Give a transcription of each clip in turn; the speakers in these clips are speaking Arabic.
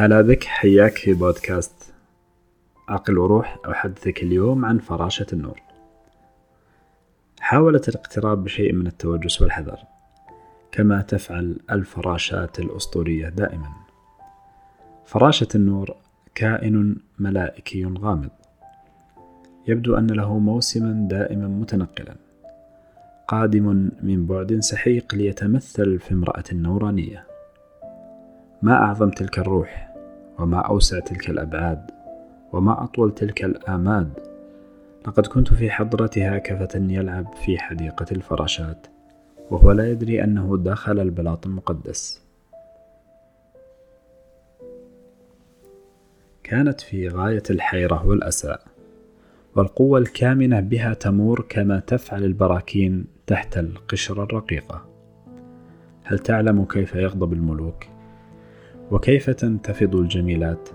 هلا بك حياك في بودكاست عقل وروح أحدثك اليوم عن فراشة النور. حاولت الاقتراب بشيء من التوجس والحذر كما تفعل الفراشات الأسطورية دائما. فراشة النور كائن ملائكي غامض يبدو أن له موسما دائما متنقلا قادم من بعد سحيق ليتمثل في امرأة نورانية. ما أعظم تلك الروح؟ وما أوسع تلك الأبعاد وما أطول تلك الآماد. لقد كنت في حضرتها كفتى يلعب في حديقة الفراشات وهو لا يدري أنه دخل البلاط المقدس. كانت في غاية الحيرة والأسى والقوة الكامنة بها تمور كما تفعل البراكين تحت القشرة الرقيقة. هل تعلم كيف يغضب الملوك؟ وكيف تنتفض الجميلات؟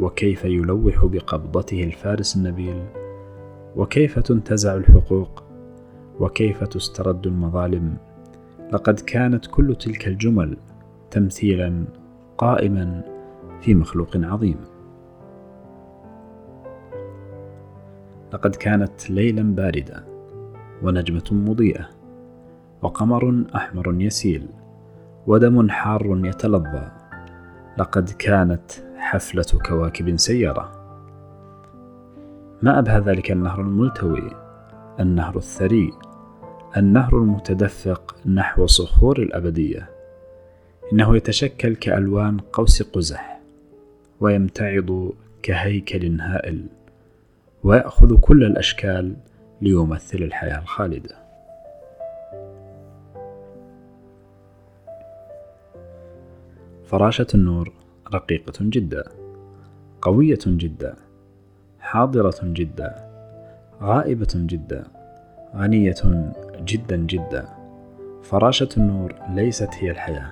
وكيف يلوح بقبضته الفارس النبيل؟ وكيف تنتزع الحقوق؟ وكيف تسترد المظالم؟ لقد كانت كل تلك الجمل تمثيلا قائما في مخلوق عظيم. لقد كانت ليلا باردة ونجمة مضيئة وقمر أحمر يسيل ودم حار يتلظى لقد كانت حفلة كواكب سيارة. ما أبهى ذلك النهر الملتوي النهر الثري النهر المتدفق نحو صخور الأبدية. إنه يتشكل كألوان قوس قزح ويمتعض كهيكل هائل ويأخذ كل الأشكال ليمثل الحياة الخالدة. فراشة النور رقيقة جدا قوية جدا حاضرة جدا غائبة جدا غنية جدا جدا. فراشة النور ليست هي الحياة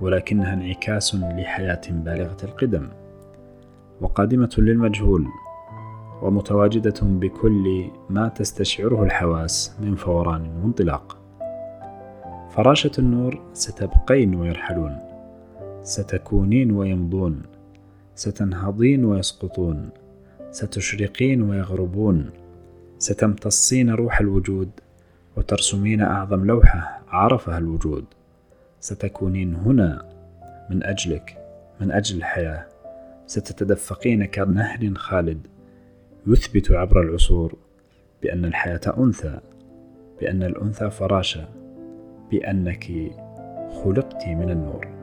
ولكنها انعكاس لحياة بالغة القدم وقادمة للمجهول ومتواجدة بكل ما تستشعره الحواس من فوران وانطلاق. فراشة النور ستبقين ويرحلون. ستكونين ويمضون ستنهضين ويسقطون ستشرقين ويغربون ستمتصين روح الوجود وترسمين أعظم لوحة عرفها الوجود. ستكونين هنا من أجلك من أجل الحياة. ستتدفقين كنهر خالد يثبت عبر العصور بأن الحياة أنثى بأن الأنثى فراشة بأنك خلقت من النور.